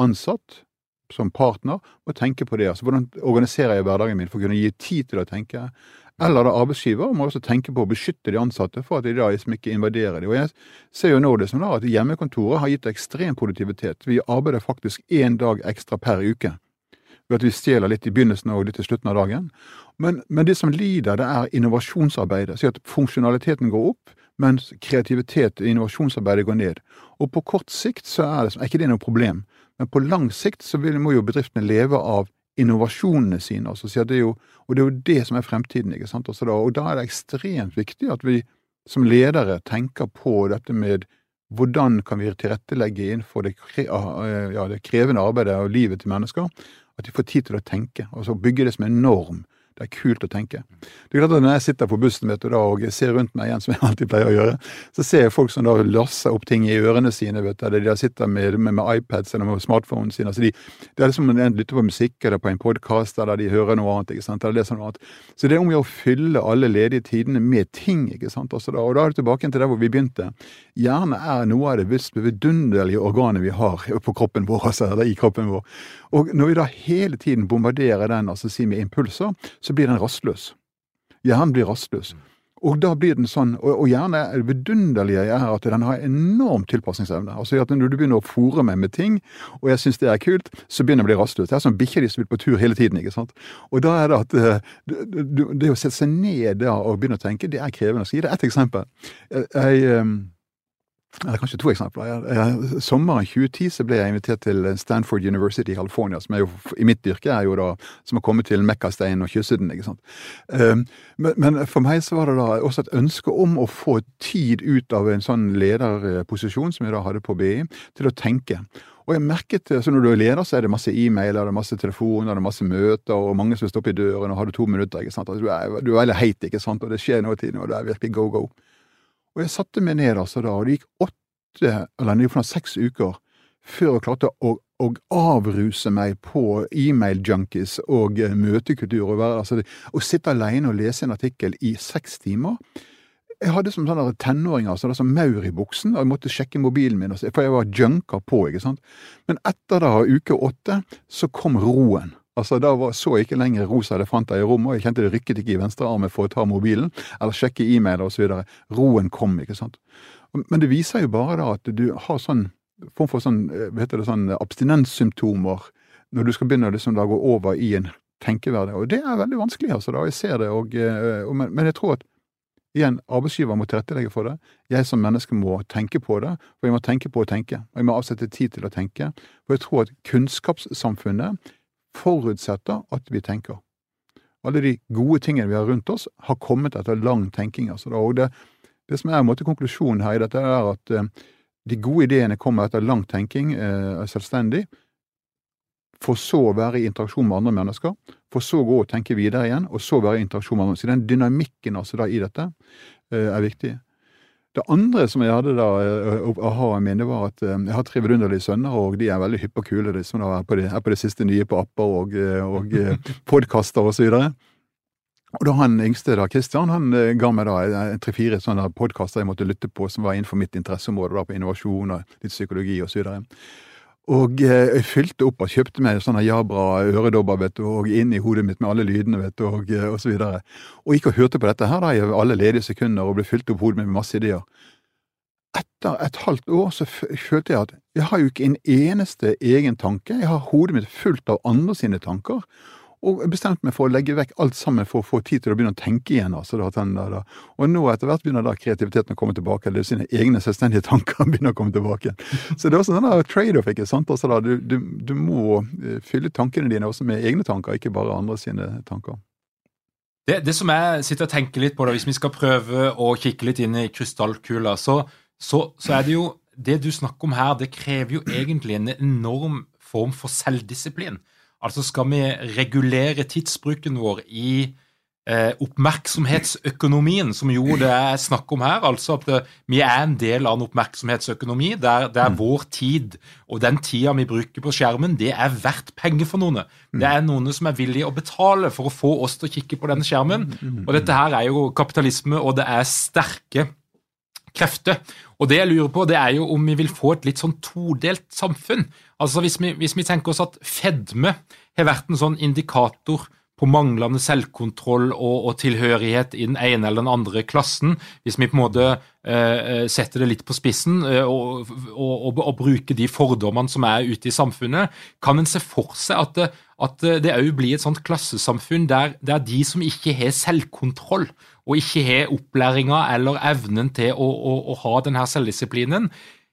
ansatt, som partner, må tenke på det. altså Hvordan organiserer jeg hverdagen min for å kunne gi tid til å tenke? Eller da arbeidsgiver må også tenke på å beskytte de ansatte for at de da liksom ikke invaderer dem. Og jeg ser jo nå det som da at hjemmekontoret har gitt ekstrem produktivitet. Vi arbeider faktisk én dag ekstra per uke. Ved at vi stjeler litt i begynnelsen og litt i slutten av dagen. Men, men det som lider, det er innovasjonsarbeidet. Så at funksjonaliteten går opp, mens kreativitet og innovasjonsarbeidet går ned. Og på kort sikt så er, det, er ikke det noe problem. Men på lang sikt så må jo bedriftene leve av innovasjonene sine. Altså, det jo, og det er jo det som er fremtiden. ikke sant? Altså, da, og da er det ekstremt viktig at vi som ledere tenker på dette med hvordan kan vi tilrettelegge innenfor det, ja, det krevende arbeidet og livet til mennesker, at de får tid til å tenke, og så bygge det som en norm det er kult å tenke. Det er klart at Når jeg sitter på bussen vet du, da, og ser rundt meg igjen, som jeg alltid pleier å gjøre, så ser jeg folk som da lasser opp ting i ørene sine. vet du, eller De sitter med, med, med iPads eller med smartphonen sin. altså de, Det er liksom de lytter på musikk eller på en podkast eller de hører noe annet. ikke sant, eller leser noe annet. Så det er om å fylle alle ledige tidene med ting. ikke sant, altså da, Og da er det tilbake til der hvor vi begynte. Hjernen er noe av det mest vidunderlige organet vi har på kroppen vår, altså, eller i kroppen vår. Og når vi da hele tiden bombarderer den altså si med impulser, så blir den rastløs. Hjernen blir rastløs. Og da blir den sånn, og, og gjerne det vidunderlige er at den har enorm tilpasningsevne. Altså at Når du begynner å fòre meg med ting, og jeg syns det er kult, så begynner jeg å bli rastløs. Det er som bikkjer som vil på tur hele tiden. ikke sant? Og da er det at eh, det, det å sette seg ned da og begynne å tenke, det er krevende. Så gi deg ett eksempel. Jeg, jeg eh, eller kanskje to eksempler. Sommeren 2010 så ble jeg invitert til Stanford University i California, som er jo, i mitt yrke er jo da som har kommet til Mekkasteinen og kysset den. ikke sant? Ehm, men, men, for meg så var det da også et ønske om å få tid ut av en sånn lederposisjon som jeg da hadde på BI, til å tenke. Og jeg merket, så Når du er leder, så er det masse e-mailer, det er masse telefoner, det er masse møter, og mange som står oppe i døren og har du to minutter. ikke sant? Altså, du, er, du er veldig heit, ikke sant? og det skjer noe i tiden, og det er virkelig go, go. Og jeg satte meg ned altså da, og det gikk åtte, eller det gikk seks uker før jeg klarte å å avruse meg på e-mail-junkies og eh, møtekultur. Og altså, sitte alene og lese en artikkel i seks timer jeg hadde som sånne tenåringer altså, som maur i buksen, og jeg måtte sjekke mobilen min, for jeg var junker på. ikke sant? Men etter da uke åtte så kom roen. Altså, Da var, så jeg ikke lenger rosa elefanter i rommet, og jeg kjente det rykket ikke i venstrearmen for å ta mobilen eller sjekke e-mail osv. Roen kom, ikke sant. Men det viser jo bare da at du har sånn form for sånn, eh, vet du, sånn abstinenssymptomer når du skal begynne liksom da gå over i en tenkeverdig. Og det er veldig vanskelig, altså. da, Jeg ser det, og, eh, og, men, men jeg tror at Igjen, arbeidsgiver må tilrettelegge for det. Jeg som menneske må tenke på det, for jeg må tenke på å tenke. Og jeg må avsette tid til å tenke. For jeg tror at kunnskapssamfunnet forutsetter at vi tenker. Alle de gode tingene vi har rundt oss, har kommet etter lang tenking. Altså, og det, det som er måte, konklusjonen her i dette, er at uh, de gode ideene kommer etter lang tenking, eh, selvstendig, for så å være i interaksjon med andre mennesker, for så å gå og tenke videre igjen, og så være i interaksjon med andre. Så den dynamikken altså da i dette eh, er viktig. Det andre som jeg hadde da aha i minne, var at jeg har tre vidunderlige sønner, og de er veldig hyppe og kule, de som er på det, er på det siste nye på apper og, og podkaster og så videre. Og da han yngste, da, Christian, han ga meg da tre-fire sånne podkaster jeg måtte lytte på som var innenfor mitt interesseområde, da, på innovasjon og litt psykologi og så videre. Og eh, jeg fylte opp og kjøpte meg sånne Jabra øredobber vet du, og inn i hodet mitt med alle lydene vet du, og, eh, og så videre. Og gikk og hørte på dette her da, i alle ledige sekunder og ble fylt opp hodet mitt med masse ideer. Etter et halvt år så følte jeg at jeg har jo ikke en eneste egen tanke. Jeg har hodet mitt fullt av andre sine tanker og bestemte meg for å legge vekk alt sammen for å få tid til å begynne å tenke igjen. altså da, da. Og nå etter hvert begynner da kreativiteten å komme tilbake, eller sine egne selvstendige tanker begynner å komme tilbake. Så det er også en trade-off, ikke sant. Altså da, du, du, du, må eh, fylle tankene dine også med egne tanker, ikke bare andre sine tanker. Det, det som jeg sitter og tenker litt på, da, hvis vi skal prøve å kikke litt inn i krystallkula, så, så, så er det jo det du snakker om her, det krever jo egentlig en enorm form for selvdisiplin. Altså skal vi regulere tidsbruken vår i eh, oppmerksomhetsøkonomien, som jo det er snakk om her. Altså at det, eh, vi er en del av en oppmerksomhetsøkonomi der det er mm. vår tid og den tida vi bruker på skjermen, det er verdt penger for noen. Mm. Det er noen som er villige å betale for å få oss til å kikke på denne skjermen. Mm. Og dette her er jo kapitalisme, og det er sterke krefter. Og det jeg lurer på, det er jo om vi vil få et litt sånn todelt samfunn. Altså hvis vi, hvis vi tenker oss at fedme har vært en sånn indikator på manglende selvkontroll og, og, tilhørighet i den ene eller den andre klassen, hvis vi på en måte eh, setter det litt på spissen eh, og, og, og, bruker de fordommene som er ute i samfunnet, kan en se for seg at det, at det òg blir et sånt klassesamfunn der, der de som ikke har selvkontroll, og ikke har opplæringa eller evnen til å, å, å ha denne selvdisiplinen,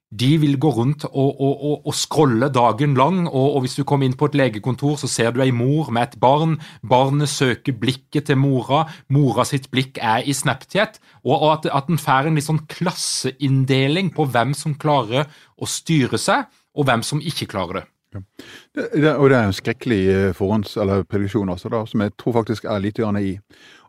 de vil gå rundt og, og, og, og scrolle dagen lang, og, hvis du kommer inn på et legekontor, så ser du ei mor med et barn. Barnet søker blikket til mora, mora sitt blikk er i Snapchat. Og, at, at en får en litt sånn klasseinndeling på hvem som klarer å styre seg, og hvem som ikke klarer det. Ja. Det, det, og det er en skrekkelig eh, forhånds- eller prediksjon også, da, som jeg tror faktisk er lite grann i.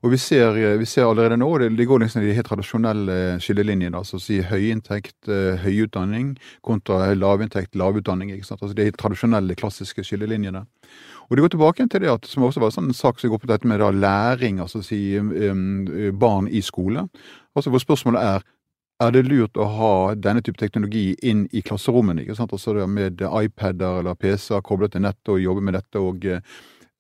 Og vi ser, eh, vi ser allerede nå, det, det går liksom i de helt tradisjonelle skillelinjene. altså å si Høyinntekt, eh, høyutdanning kontra lavinntekt, lavutdanning. ikke sant? Altså De tradisjonelle, klassiske skillelinjene. Og det går tilbake til det at, som også var en sånn sak som går på dette med da, læring, altså si um, barn i skole. Altså Hvor spørsmålet er er det lurt å ha denne type teknologi inn i klasserommene. ikke sant? Altså Med iPader eller PC-er koblet til nettet og jobbe med dette. og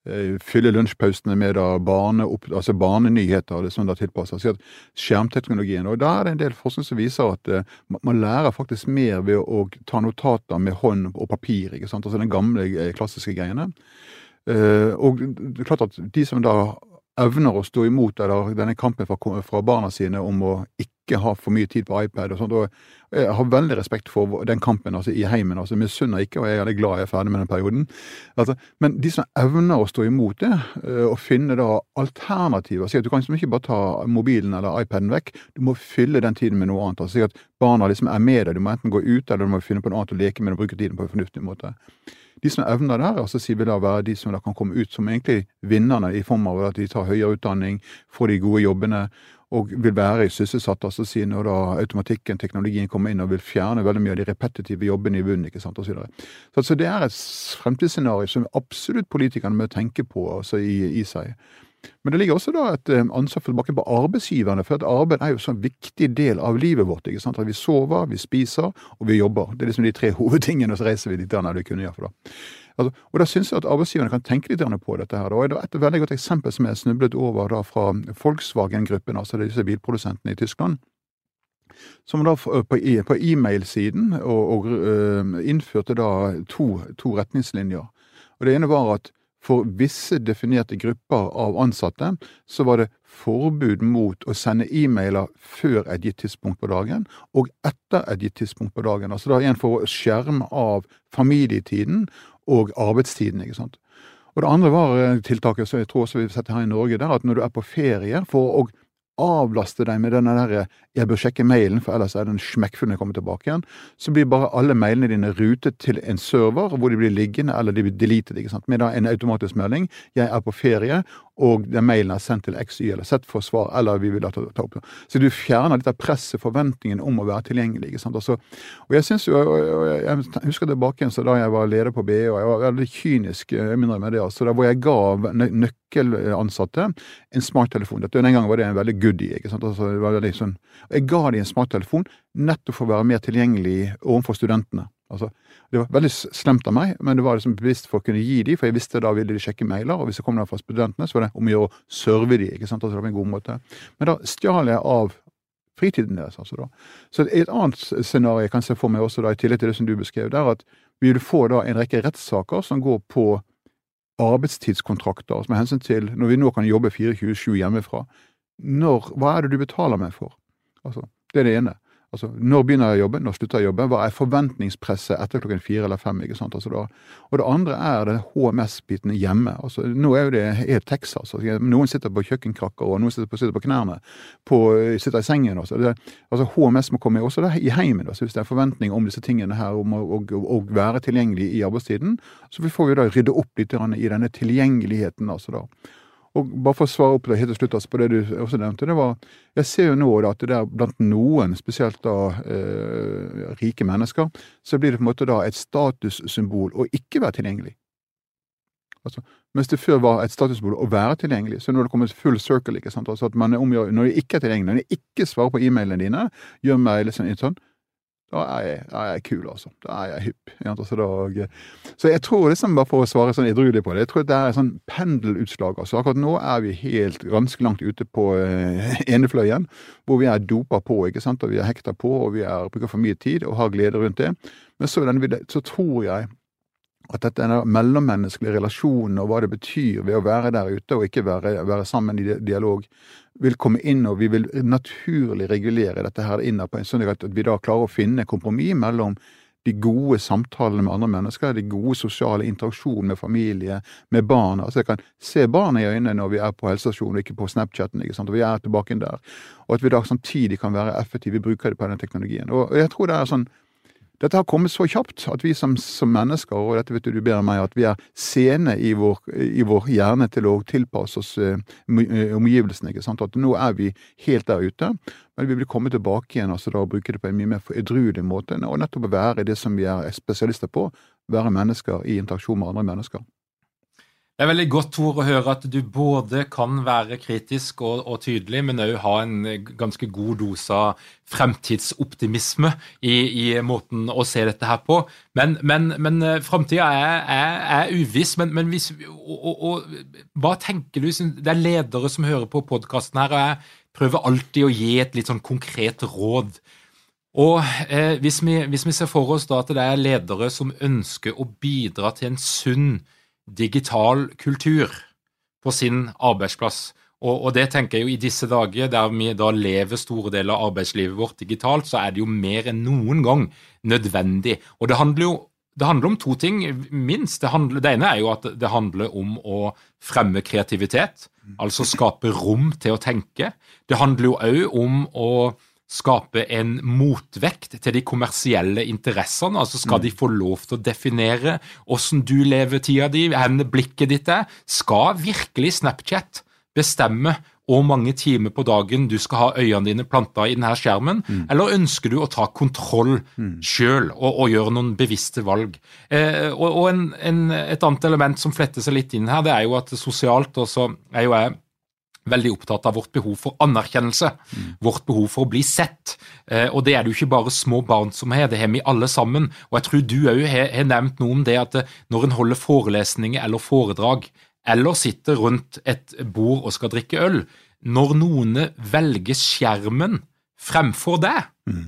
Eh, fylle lunsjpausene med da barne, altså barnenyheter det som da tilpasser skjermteknologien. Og Da er det en del forskning som viser at eh, man lærer faktisk mer ved å ta notater med hånd og papir. ikke sant? Altså den gamle, eh, klassiske greiene. Uh, og det er klart at de som da evner å stå imot eller denne kampen fra, fra barna sine om å ikke ha for mye tid på iPad og sånt, og jeg har veldig respekt for den kampen altså, i heimen. altså Misunner ikke, og jeg er veldig glad jeg er ferdig med den perioden. Altså, men de som evner å stå imot det, eh, og finne da alternativer Si at du kan liksom ikke bare ta mobilen eller iPaden vekk, du må fylle den tiden med noe annet. altså Si at barna liksom er med deg, du må enten gå ut eller du må finne på noe annet å leke med og bruke tiden på en fornuftig måte. De som evner det, altså sier vi da være de som da kan komme ut som egentlig vinnerne, i form av at de tar høyere utdanning, får de gode jobbene og vil være sysselsatt. altså si Når da automatikken, teknologien kommer inn og vil fjerne veldig mye av de repetitive jobbene i bunnen. ikke sant, og så, så altså, Det er et fremtidsscenario som absolutt politikerne må tenke på altså, i, i seg. Men det ligger også da et eh, ansvar tilbake på arbeidsgiverne, for at arbeid er jo så en viktig del av livet vårt. ikke sant? At Vi sover, vi spiser og vi jobber. Det er liksom de tre hovedtingene, og så reiser vi litt der når vi kunne gjøre. det. Altså, og da syns jeg at arbeidsgiverne kan tenke litt på dette. her. Og et veldig godt eksempel som jeg snublet over da fra Volkswagen-gruppen, altså disse bilprodusentene i Tyskland. Som da på e-mail-siden og, og uh, innførte da to, to retningslinjer. Og Det ene var at for visse definerte grupper av ansatte så var det forbud mot å sende e-mailer før et gitt tidspunkt på dagen, og etter et gitt tidspunkt på dagen. Altså da igjen for å skjerme av familietiden og arbeidstiden. ikke sant? Og det andre var eh, tiltaket som jeg tror også vi setter her i Norge, der at når du er på ferie, for å avlaste deg med denne der 'jeg bør sjekke mailen, for ellers er den smekkfull når jeg kommer tilbake igjen', så blir bare alle mailene dine rutet til en server hvor de blir liggende eller de blir deleted, ikke sant? med da en automatisk melding 'jeg er på ferie', og den mailen er sendt til XY eller Z for svar, eller vi vil da ta, ta opp. Så du fjerner litt av presset, forventningen om å være tilgjengelig. sant? Altså, og jeg synes jo, jeg husker tilbake igjen så da jeg var leder på BE, og jeg var veldig kynisk jeg minner med det, altså, da hvor jeg ga nøkkelansatte en smarttelefon. Den gangen var det en veldig goodie. ikke sant? Altså, det var veldig sånn, jeg ga dem en smarttelefon nettopp for å være mer tilgjengelig overfor studentene. Altså, det var veldig slemt av meg, men det var liksom bevisst for å kunne gi dem, for jeg visste da ville de sjekke mailer, og hvis det kom noe fra studentene, så var det om å gjøre å serve dem, ikke sant, altså det var en god måte. Men da stjal jeg av fritiden deres, altså da. Så et annet scenario jeg kan se for meg også da, i tillegg til det som du beskrev, det er at vi vil få da en rekke rettssaker som går på arbeidstidskontrakter, som med hensyn til når vi nå kan jobbe 24-7 hjemmefra. Når, hva er det du betaler meg for? Altså, det er det ene. Altså, Når begynner jeg å jobbe, når slutter jeg å jobbe? Hva er forventningspresset etter klokken fire eller fem? ikke sant? Altså da, og det andre er det HMS-biten hjemme. Altså, Nå er jo det helt Texas. Altså, noen sitter på kjøkkenkrakker, og noen sitter på, sitter på knærne. På, sitter i sengen. Altså, det, altså HMS må komme også i heimen. Altså, hvis det er forventning om disse tingene her, om å, å, å være tilgjengelig i arbeidstiden, så får vi da rydde opp litt i denne tilgjengeligheten. altså da. Og bare for å svare opp helt til slutt altså på det du også nevnte, det var Jeg ser jo nå da at det der blant noen, spesielt da eh, rike mennesker, så blir det på en måte da et statussymbol å ikke være tilgjengelig. Altså, mens det før var et statussymbol å være tilgjengelig, så nå har det kommet full circle. ikke sant? Altså at man omgjør, Når de ikke er tilgjengelig, når de ikke svarer på e-mailene dine, gjør meg litt sånn, sånn da er jeg, er jeg kul, altså. Da er jeg hypp. Altså, så jeg tror liksom, bare for å svare sånn edruelig på det, jeg tror det er et sånn pendelutslag. altså Akkurat nå er vi helt ganske langt ute på uh, enefløyen, hvor vi er dopa på, ikke sant, og vi er hekta på, og vi er, bruker for mye tid og har glede rundt det. Men så, så tror jeg at dette er mellommenneskelige relasjonen og hva det betyr ved å være der ute og ikke være, være sammen i dialog, vil komme inn, og vi vil naturlig regulere dette her inn på en sånn at vi da klarer å finne kompromiss mellom de gode samtalene med andre mennesker, de gode sosiale interaksjonene med familie, med barna. Altså jeg kan se barna i øynene når vi er på helsestasjonen og ikke på Snapchaten, ikke sant? og vi er tilbake inn der. Og at vi da samtidig kan være effektive brukere på den teknologien. Og jeg tror det er sånn dette har kommet så kjapt at vi som, som, mennesker, og dette vet du bedre enn meg, at vi er sene i vår, i vår hjerne til å tilpasse oss uh, omgivelsene. ikke sant? At nå er vi helt der ute, men vi vil komme tilbake igjen altså da, og bruke det på en mye mer edruelig måte, og nettopp være det som vi er spesialister på, være mennesker i interaksjon med andre mennesker. Det er veldig godt Tor, å høre at du både kan være kritisk og, og tydelig, men òg ha en ganske god dose av fremtidsoptimisme i, i, måten å se dette her på. Men, men, men eh, framtida er, er, er, uviss. Men, men hvis, og, og, og, hva tenker du? Det er ledere som hører på podkasten her, og jeg prøver alltid å gi et litt sånn konkret råd. Og eh, hvis, vi, hvis, vi, ser for oss da at det er ledere som ønsker å bidra til en sunn digital kultur på sin arbeidsplass. Og, og, det tenker jeg jo i disse dager, der vi da lever store deler av arbeidslivet vårt digitalt, så er det jo mer enn noen gang nødvendig. Og det handler jo det handler om to ting, minst. Det, handler, det ene er jo at det handler om å fremme kreativitet, altså skape rom til å tenke. Det handler jo òg om å skape en motvekt til de kommersielle interessene. altså Skal de få lov til å definere hvordan du lever tida di, hvor blikket ditt er? Skal virkelig Snapchat bestemme hvor mange timer på dagen du skal ha øynene dine planta i denne skjermen, mm. eller ønsker du å ta kontroll mm. sjøl og, og, gjøre noen bevisste valg? Eh, og, og en, en, Et annet element som fletter seg litt inn her, det er jo at sosialt også er jo jeg veldig opptatt av vårt behov for anerkjennelse. Mm. Vårt behov for å bli sett. Eh, og det er det jo ikke bare små barn som har, det har vi alle sammen. Og jeg tror du òg har, nevnt noe om det at eh, når en holder forelesninger eller foredrag, eller sitter rundt et bord og skal drikke øl, når noen velger skjermen fremfor deg, mm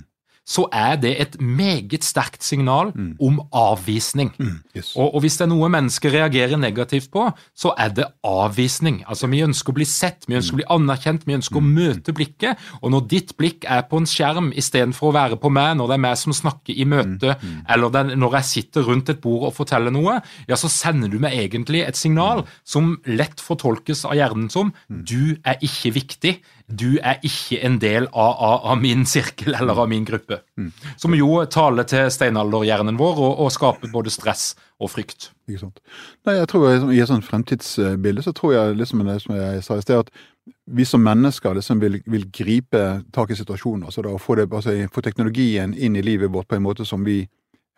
så er det et meget sterkt signal mm. om avvisning. Mm. Yes. Og, og, hvis det er noe mennesker reagerer negativt på, så er det avvisning. Altså Vi ønsker å bli sett, vi ønsker å bli anerkjent, vi ønsker å mm. møte blikket. Og når ditt blikk er på en skjerm istedenfor å være på meg, når det er meg som snakker i møte, mm. mm. eller den, når jeg sitter rundt et bord og forteller noe, ja, så sender du meg egentlig et signal mm. som lett fortolkes av hjernen som du er ikke viktig du er ikke en del av, av, av, min sirkel eller av min gruppe. Mm. Som jo taler til steinalderhjernen vår og, og, skaper både stress og frykt. Ikke sant. Nei, jeg tror I et sånt fremtidsbilde så tror jeg liksom det som jeg sa i sted, at vi som mennesker liksom vil, vil gripe tak i situasjonen. altså da, få, det, altså, få teknologien inn i livet vårt på en måte som vi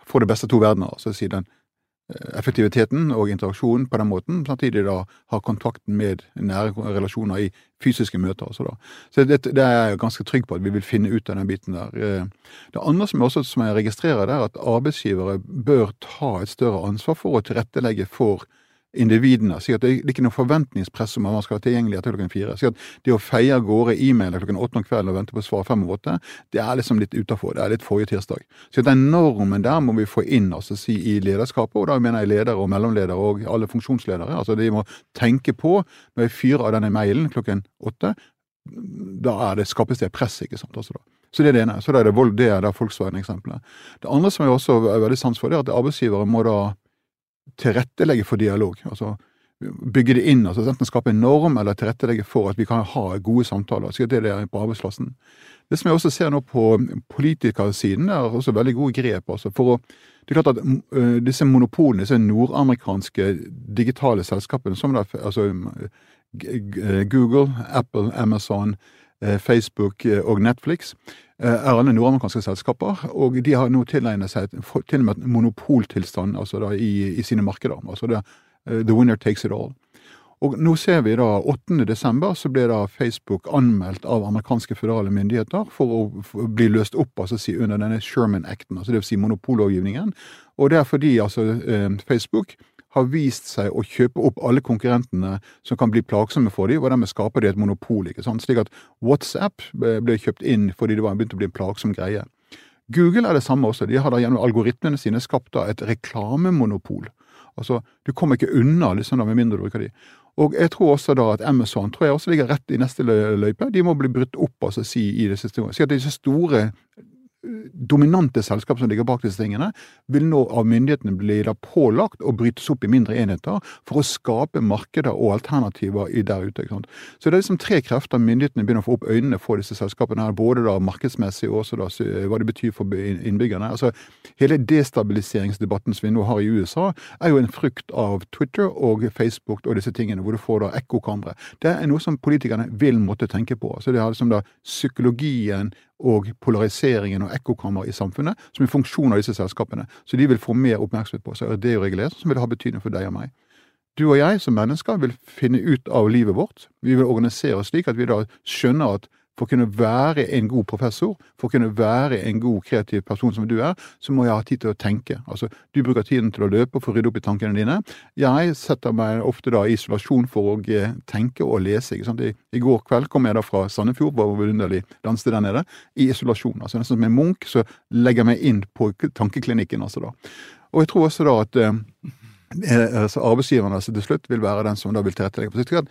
får det beste av to verdener. altså si den Eh, effektiviteten og interaksjonen på den måten, samtidig da ha kontakten med nære relasjoner i fysiske møter. Altså da. Så det, det, er jeg ganske trygg på at vi vil finne ut av den biten der. Eh, det andre som jeg, også, som jeg registrerer, er at arbeidsgivere bør ta et større ansvar for å tilrettelegge for individene. Så det er ikke noe forventningspress om at man skal være tilgjengelig etter klokken fire. Så det å feie av gårde e-mailer klokken åtte om kvelden og vente på svar fem over åtte, det er liksom litt utafor. Det er litt forrige tirsdag. Så den normen der må vi få inn altså si, i lederskapet, og da mener jeg ledere og mellomledere og alle funksjonsledere. Altså de må tenke på, når jeg fyrer av denne mailen klokken åtte, da er det, skapes det press, ikke sant. Altså da. Så det er det ene. Så da er det vold, det er Volkswagen-eksempelet. Det andre som jeg også er veldig sans for, det er at arbeidsgivere må da tilrettelegge for dialog. altså Bygge det inn, altså enten skape en norm eller tilrettelegge for at vi kan ha gode samtaler. så det er det på arbeidsplassen. Det som jeg også ser nå på politikersiden, er også veldig gode grep. altså for å det er klart at uh, disse monopolene, disse nordamerikanske digitale selskapene, som der, altså Google, Apple, Amazon, uh, Facebook uh, og Netflix, er alle nordamerikanske selskaper, og de har nå tilegnet seg til og med monopoltilstand altså da, i, i, sine markeder. altså det, uh, The winner takes it all. Og nå ser vi da 8. desember så ble da Facebook anmeldt av amerikanske føderale myndigheter for å bli løst opp altså si, under denne Sherman-acten, altså det vil si monopollovgivningen. Og det er fordi altså uh, Facebook har vist seg å kjøpe opp alle konkurrentene som kan bli plagsomme for dem, og dermed skaper de et monopol. ikke sant? Slik at WhatsApp ble kjøpt inn fordi det var begynt å bli en plagsom greie. Google er det samme også. De har da gjennom algoritmene sine skapt da et reklamemonopol. Altså, Du kommer ikke unna liksom da, med mindre du bruker de. Og jeg tror også da at Amazon tror jeg også ligger rett i neste løype. De må bli brutt opp, altså si, i det siste. Så at disse store dominante selskap som ligger bak disse tingene, vil nå av myndighetene bli da pålagt å brytes opp i mindre enheter for å skape markeder og alternativer der ute. Så det er liksom tre krefter myndighetene begynner å få opp øynene for disse selskapene, her, både da markedsmessig og også da hva det betyr for innbyggerne. Altså, Hele destabiliseringsdebatten som vi nå har i USA, er jo en frukt av Twitter og Facebook og disse tingene, hvor du får da ekkokamre. Det er noe som politikerne vil måtte tenke på. Så det er liksom da psykologien og polariseringen og ekkokammer i samfunnet som en funksjon av disse selskapene. Så de vil få mer oppmerksomhet på seg. Og det er jo regulert, som vil ha betydning for deg og meg. Du og jeg som mennesker vil finne ut av livet vårt. Vi vil organisere oss slik at vi da skjønner at for å kunne være en god professor, for å kunne være en god kreativ person som du er, så må jeg ha tid til å tenke. Altså, Du bruker tiden til å løpe og få rydde opp i tankene dine. Jeg setter meg ofte da i isolasjon for å eh, tenke og lese. ikke? I, i går kveld kom jeg da fra Sandefjord, hvor vidunderlig landsted der nede, i isolasjon. altså Nesten som en munk så legger jeg meg inn på tankeklinikken. altså da. Og jeg tror også da at eh, eh altså arbeidsgiverne altså, til slutt vil være den som da vil tilrettelegge.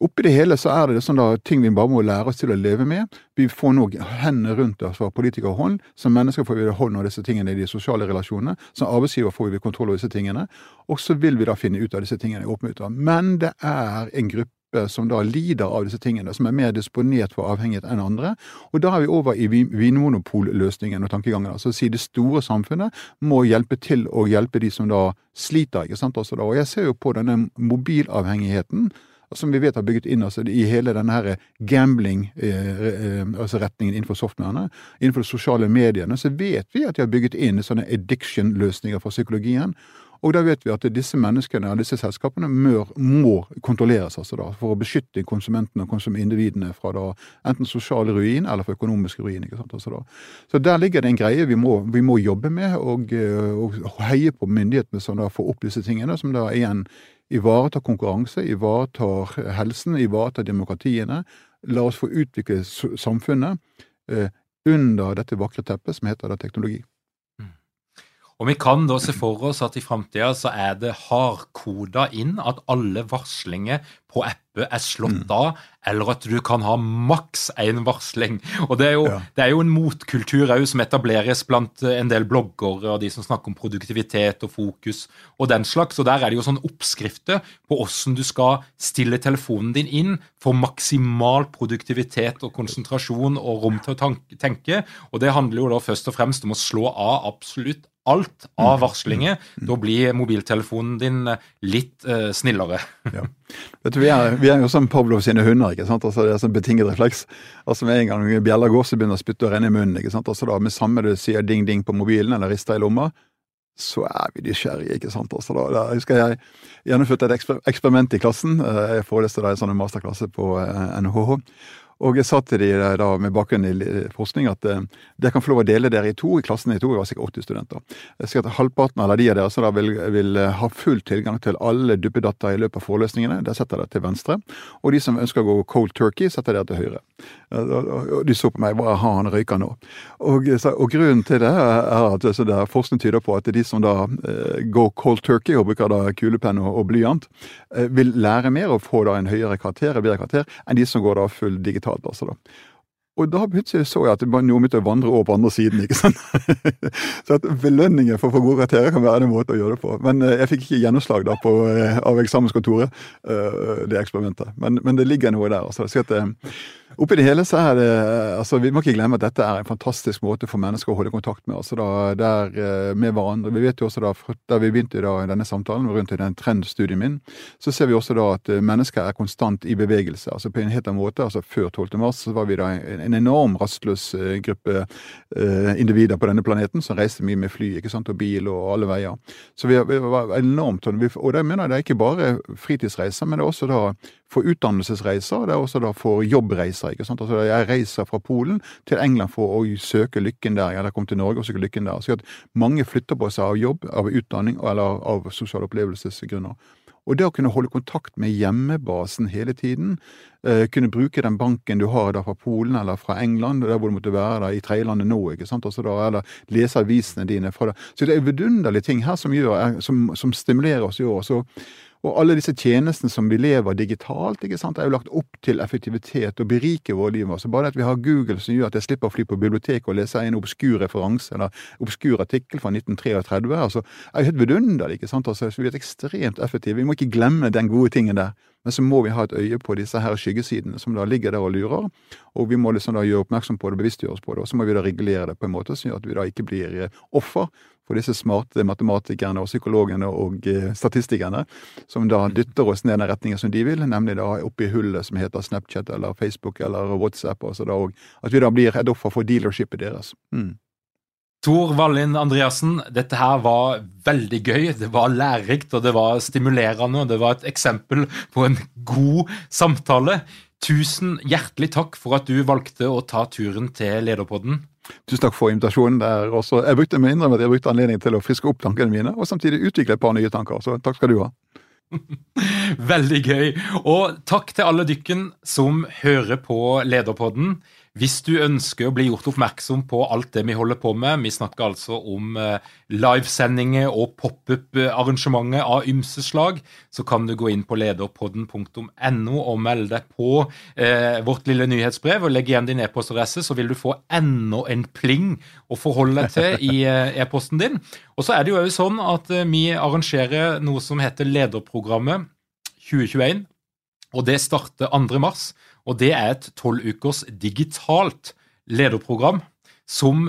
Oppi det hele så er det sånn da, ting vi bare må lære oss til å leve med. Vi får nå hendene rundt oss fra politikerhånd. Som mennesker får vi hånd om disse tingene i de sosiale relasjonene. Som arbeidsgiver får vi kontroll over disse tingene. Og så vil vi da finne ut av disse tingene i åpenhet. Men det er en gruppe som da lider av disse tingene, som er mer disponert for avhengighet enn andre. Og da er vi over i vinmonopolløsningen og tankegangen. Altså si det store samfunnet må hjelpe til å hjelpe de som da sliter. ikke sant? Også da. Og jeg ser jo på denne mobilavhengigheten som vi vet har bygget inn altså, i hele denne gambling-retningen eh, altså innenfor softwarene. Innenfor de sosiale mediene så vet vi at de har bygget inn sånne addiction-løsninger for psykologien. Og da vet vi at disse menneskene og disse selskapene må, må kontrolleres altså da, for å beskytte konsumentene og konsumindividene fra da, enten sosial ruin eller for økonomisk ruin. altså. Så der ligger det en greie vi må, vi må jobbe med, og, eh, og, heie på myndighetene som da får opp disse tingene, som da igjen ivaretar konkurranse, ivaretar helsen, ivaretar demokratiene. La oss få utvikle samfunnet eh, under dette vakre teppet som heter teknologi. Og vi kan da se for oss at i framtida så er det hardkoda inn at alle varslinger på apper er slått mm. av, eller at du kan ha maks én varsling. Og det er, jo, ja. det er jo en motkultur òg som etableres blant en del bloggere og de som snakker om produktivitet og fokus og den slags. Og der er det jo sånn oppskrifter på hvordan du skal stille telefonen din inn for maksimal produktivitet og konsentrasjon og rom til å tenke. Og det handler jo da først og fremst om å slå av absolutt alt av mm. varslinger. Mm. Da blir mobiltelefonen din litt eh, snillere. ja. Vet du, vi er, vi er, jo som Pavlov sine hunder. ikke sant? Altså, det er sånn betinget refleks. Altså Med en gang bjella går, så begynner å spytte og renne i munnen. ikke sant? Altså da Med samme du sier ding-ding på mobilen eller rister i lomma, så er vi nysgjerrige. ikke sant? Altså da, da husker Jeg gjennomførte et eksperiment i klassen. Eh, jeg foreleste en sånn masterklasse på NHH. Eh, og jeg sa til de da med bakgrunn i forskning at eh, dere kan få lov å dele dere i to. I klassen i to, vi var sikkert 80 studenter. Jeg sier at Halvparten av de av dere som da vil, vil, eh, ha full tilgang til alle duppedata i løpet av forelesningene, der setter dere til venstre. Og de som ønsker å gå cold turkey, setter dere til høyre. Og de så på meg hva har han røyka nå? Og, og, grunnen til det er at så der forskning tyder på at de som da eh, går cold turkey og bruker da kulepenn og, og blyant, eh, vil lære mer og få da en høyere karakter, bedre karakter, enn de som går da full digital digitalt. altså da. Og da plutselig så jeg at det var noe med å vandre over på andre siden. ikke sant? så at belønningen for å få gode karakterer kan være en måte å gjøre det på. Men eh, jeg fikk ikke gjennomslag da på, eh, av eksamenskontoret, uh, det eksperimentet. Men, men, det ligger noe der. altså. Så at, Oppi det hele så er det altså Vi må ikke glemme at dette er en fantastisk måte for mennesker å holde kontakt med altså da, der, eh, med hverandre. Vi vet jo også da, Da vi begynte da, denne samtalen rundt i den trendstudien min, så ser vi også da at eh, mennesker er konstant i bevegelse. altså På en helt annen måte. altså Før 12. mars så var vi da en enorm rastløs eh, gruppe eh, individer på denne planeten som reiste mye med fly ikke sant, og bil og alle veier. Så vi, vi var enormt sånn, Og det mener jeg det er ikke bare fritidsreiser, men det er også da for utdannelsesreiser, det er også da for jobbreiser. ikke sant? Altså Jeg reiser fra Polen til England for å søke lykken der, eller komme til Norge og søke lykken der. Så at mange flytter på seg av jobb, av utdanning eller av sosiale opplevelsesgrunner. Og det å kunne holde kontakt med hjemmebasen hele tiden, eh, kunne bruke den banken du har da fra Polen eller fra England, der hvor du måtte være da, i tredjelandet nå, ikke sant, altså da, eller lese avisene dine fra det. Så det er vidunderlige ting her som, gjør, som, som stimulerer oss i år. Så og alle disse tjenestene som vi lever digitalt, ikke sant, er jo lagt opp til effektivitet og berike våre liv. Så bare at vi har Google som gjør at jeg slipper å fly på biblioteket og lese en obskur referanse eller obskur artikkel fra 1933, altså, er jo helt vidunderlig. ikke sant, altså, så Vi er ekstremt effektive. Vi må ikke glemme den gode tingen der. Men så må vi ha et øye på disse her skyggesidene som da ligger der og lurer. Og vi må liksom da gjøre oppmerksom på det, bevisstgjøre oss på det. Og så må vi da regulere det på en måte som gjør at vi da ikke blir eh, offer for disse smarte matematikerne og psykologene og eh, statistikerne, som da dytter oss ned den retningen som de vil, nemlig da oppi hullet som heter Snapchat eller Facebook eller WhatsApp. og så da, og at vi da blir et offer for dealershipet deres. Mm. Tor Wallin Andreassen, dette her var veldig gøy. Det var lærerikt, og det var stimulerende, og det var et eksempel på en god samtale. Tusen hjertelig takk for at du valgte å ta turen til Lederpodden. Tusen takk for invitasjonen. der Også, jeg brukte med innrømme jeg brukte anledningen til å friske opp tankene mine, og samtidig utvikle et par nye tanker. Så takk skal du ha. Veldig gøy. Og takk til alle dykken som hører på Lederpodden. Hvis du ønsker å bli gjort oppmerksom på alt det vi holder på med, vi snakker altså om eh, livesendinger og pop-up-arrangementer av ymse slag, så kan du gå inn på lederpodden.no og melde deg på eh, vårt lille nyhetsbrev og legge igjen din e-postadresse, så vil du få enda en pling å forholde deg til i eh, e-posten din. Og så er det jo òg sånn at eh, vi arrangerer noe som heter Lederprogrammet 2021 og Det starter 2. mars, og det er et tolv ukers digitalt lederprogram som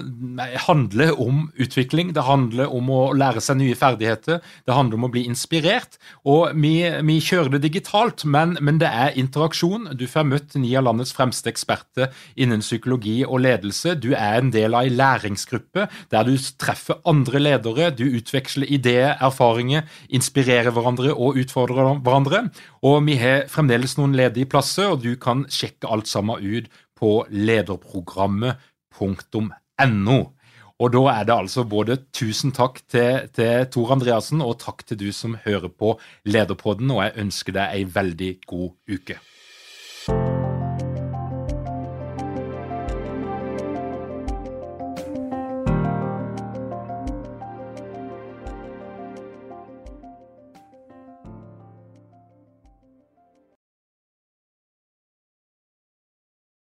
handler om utvikling. Det handler om å lære seg nye ferdigheter. Det handler om å bli inspirert. Og vi, vi kjører det digitalt, men, men, det er interaksjon. Du får møtt ni av landets fremste eksperter innen psykologi og ledelse. Du er en del av ei læringsgruppe der du treffer andre ledere. Du utveksler ideer, erfaringer, inspirerer hverandre og utfordrer hverandre. Og vi har fremdeles noen ledige plasser, og du kan sjekke alt sammen ut på lederprogrammet no. Og da er det altså både tusen takk til, til Tor Andreassen og takk til du som hører på Lederpodden, og jeg ønsker deg ei veldig god uke.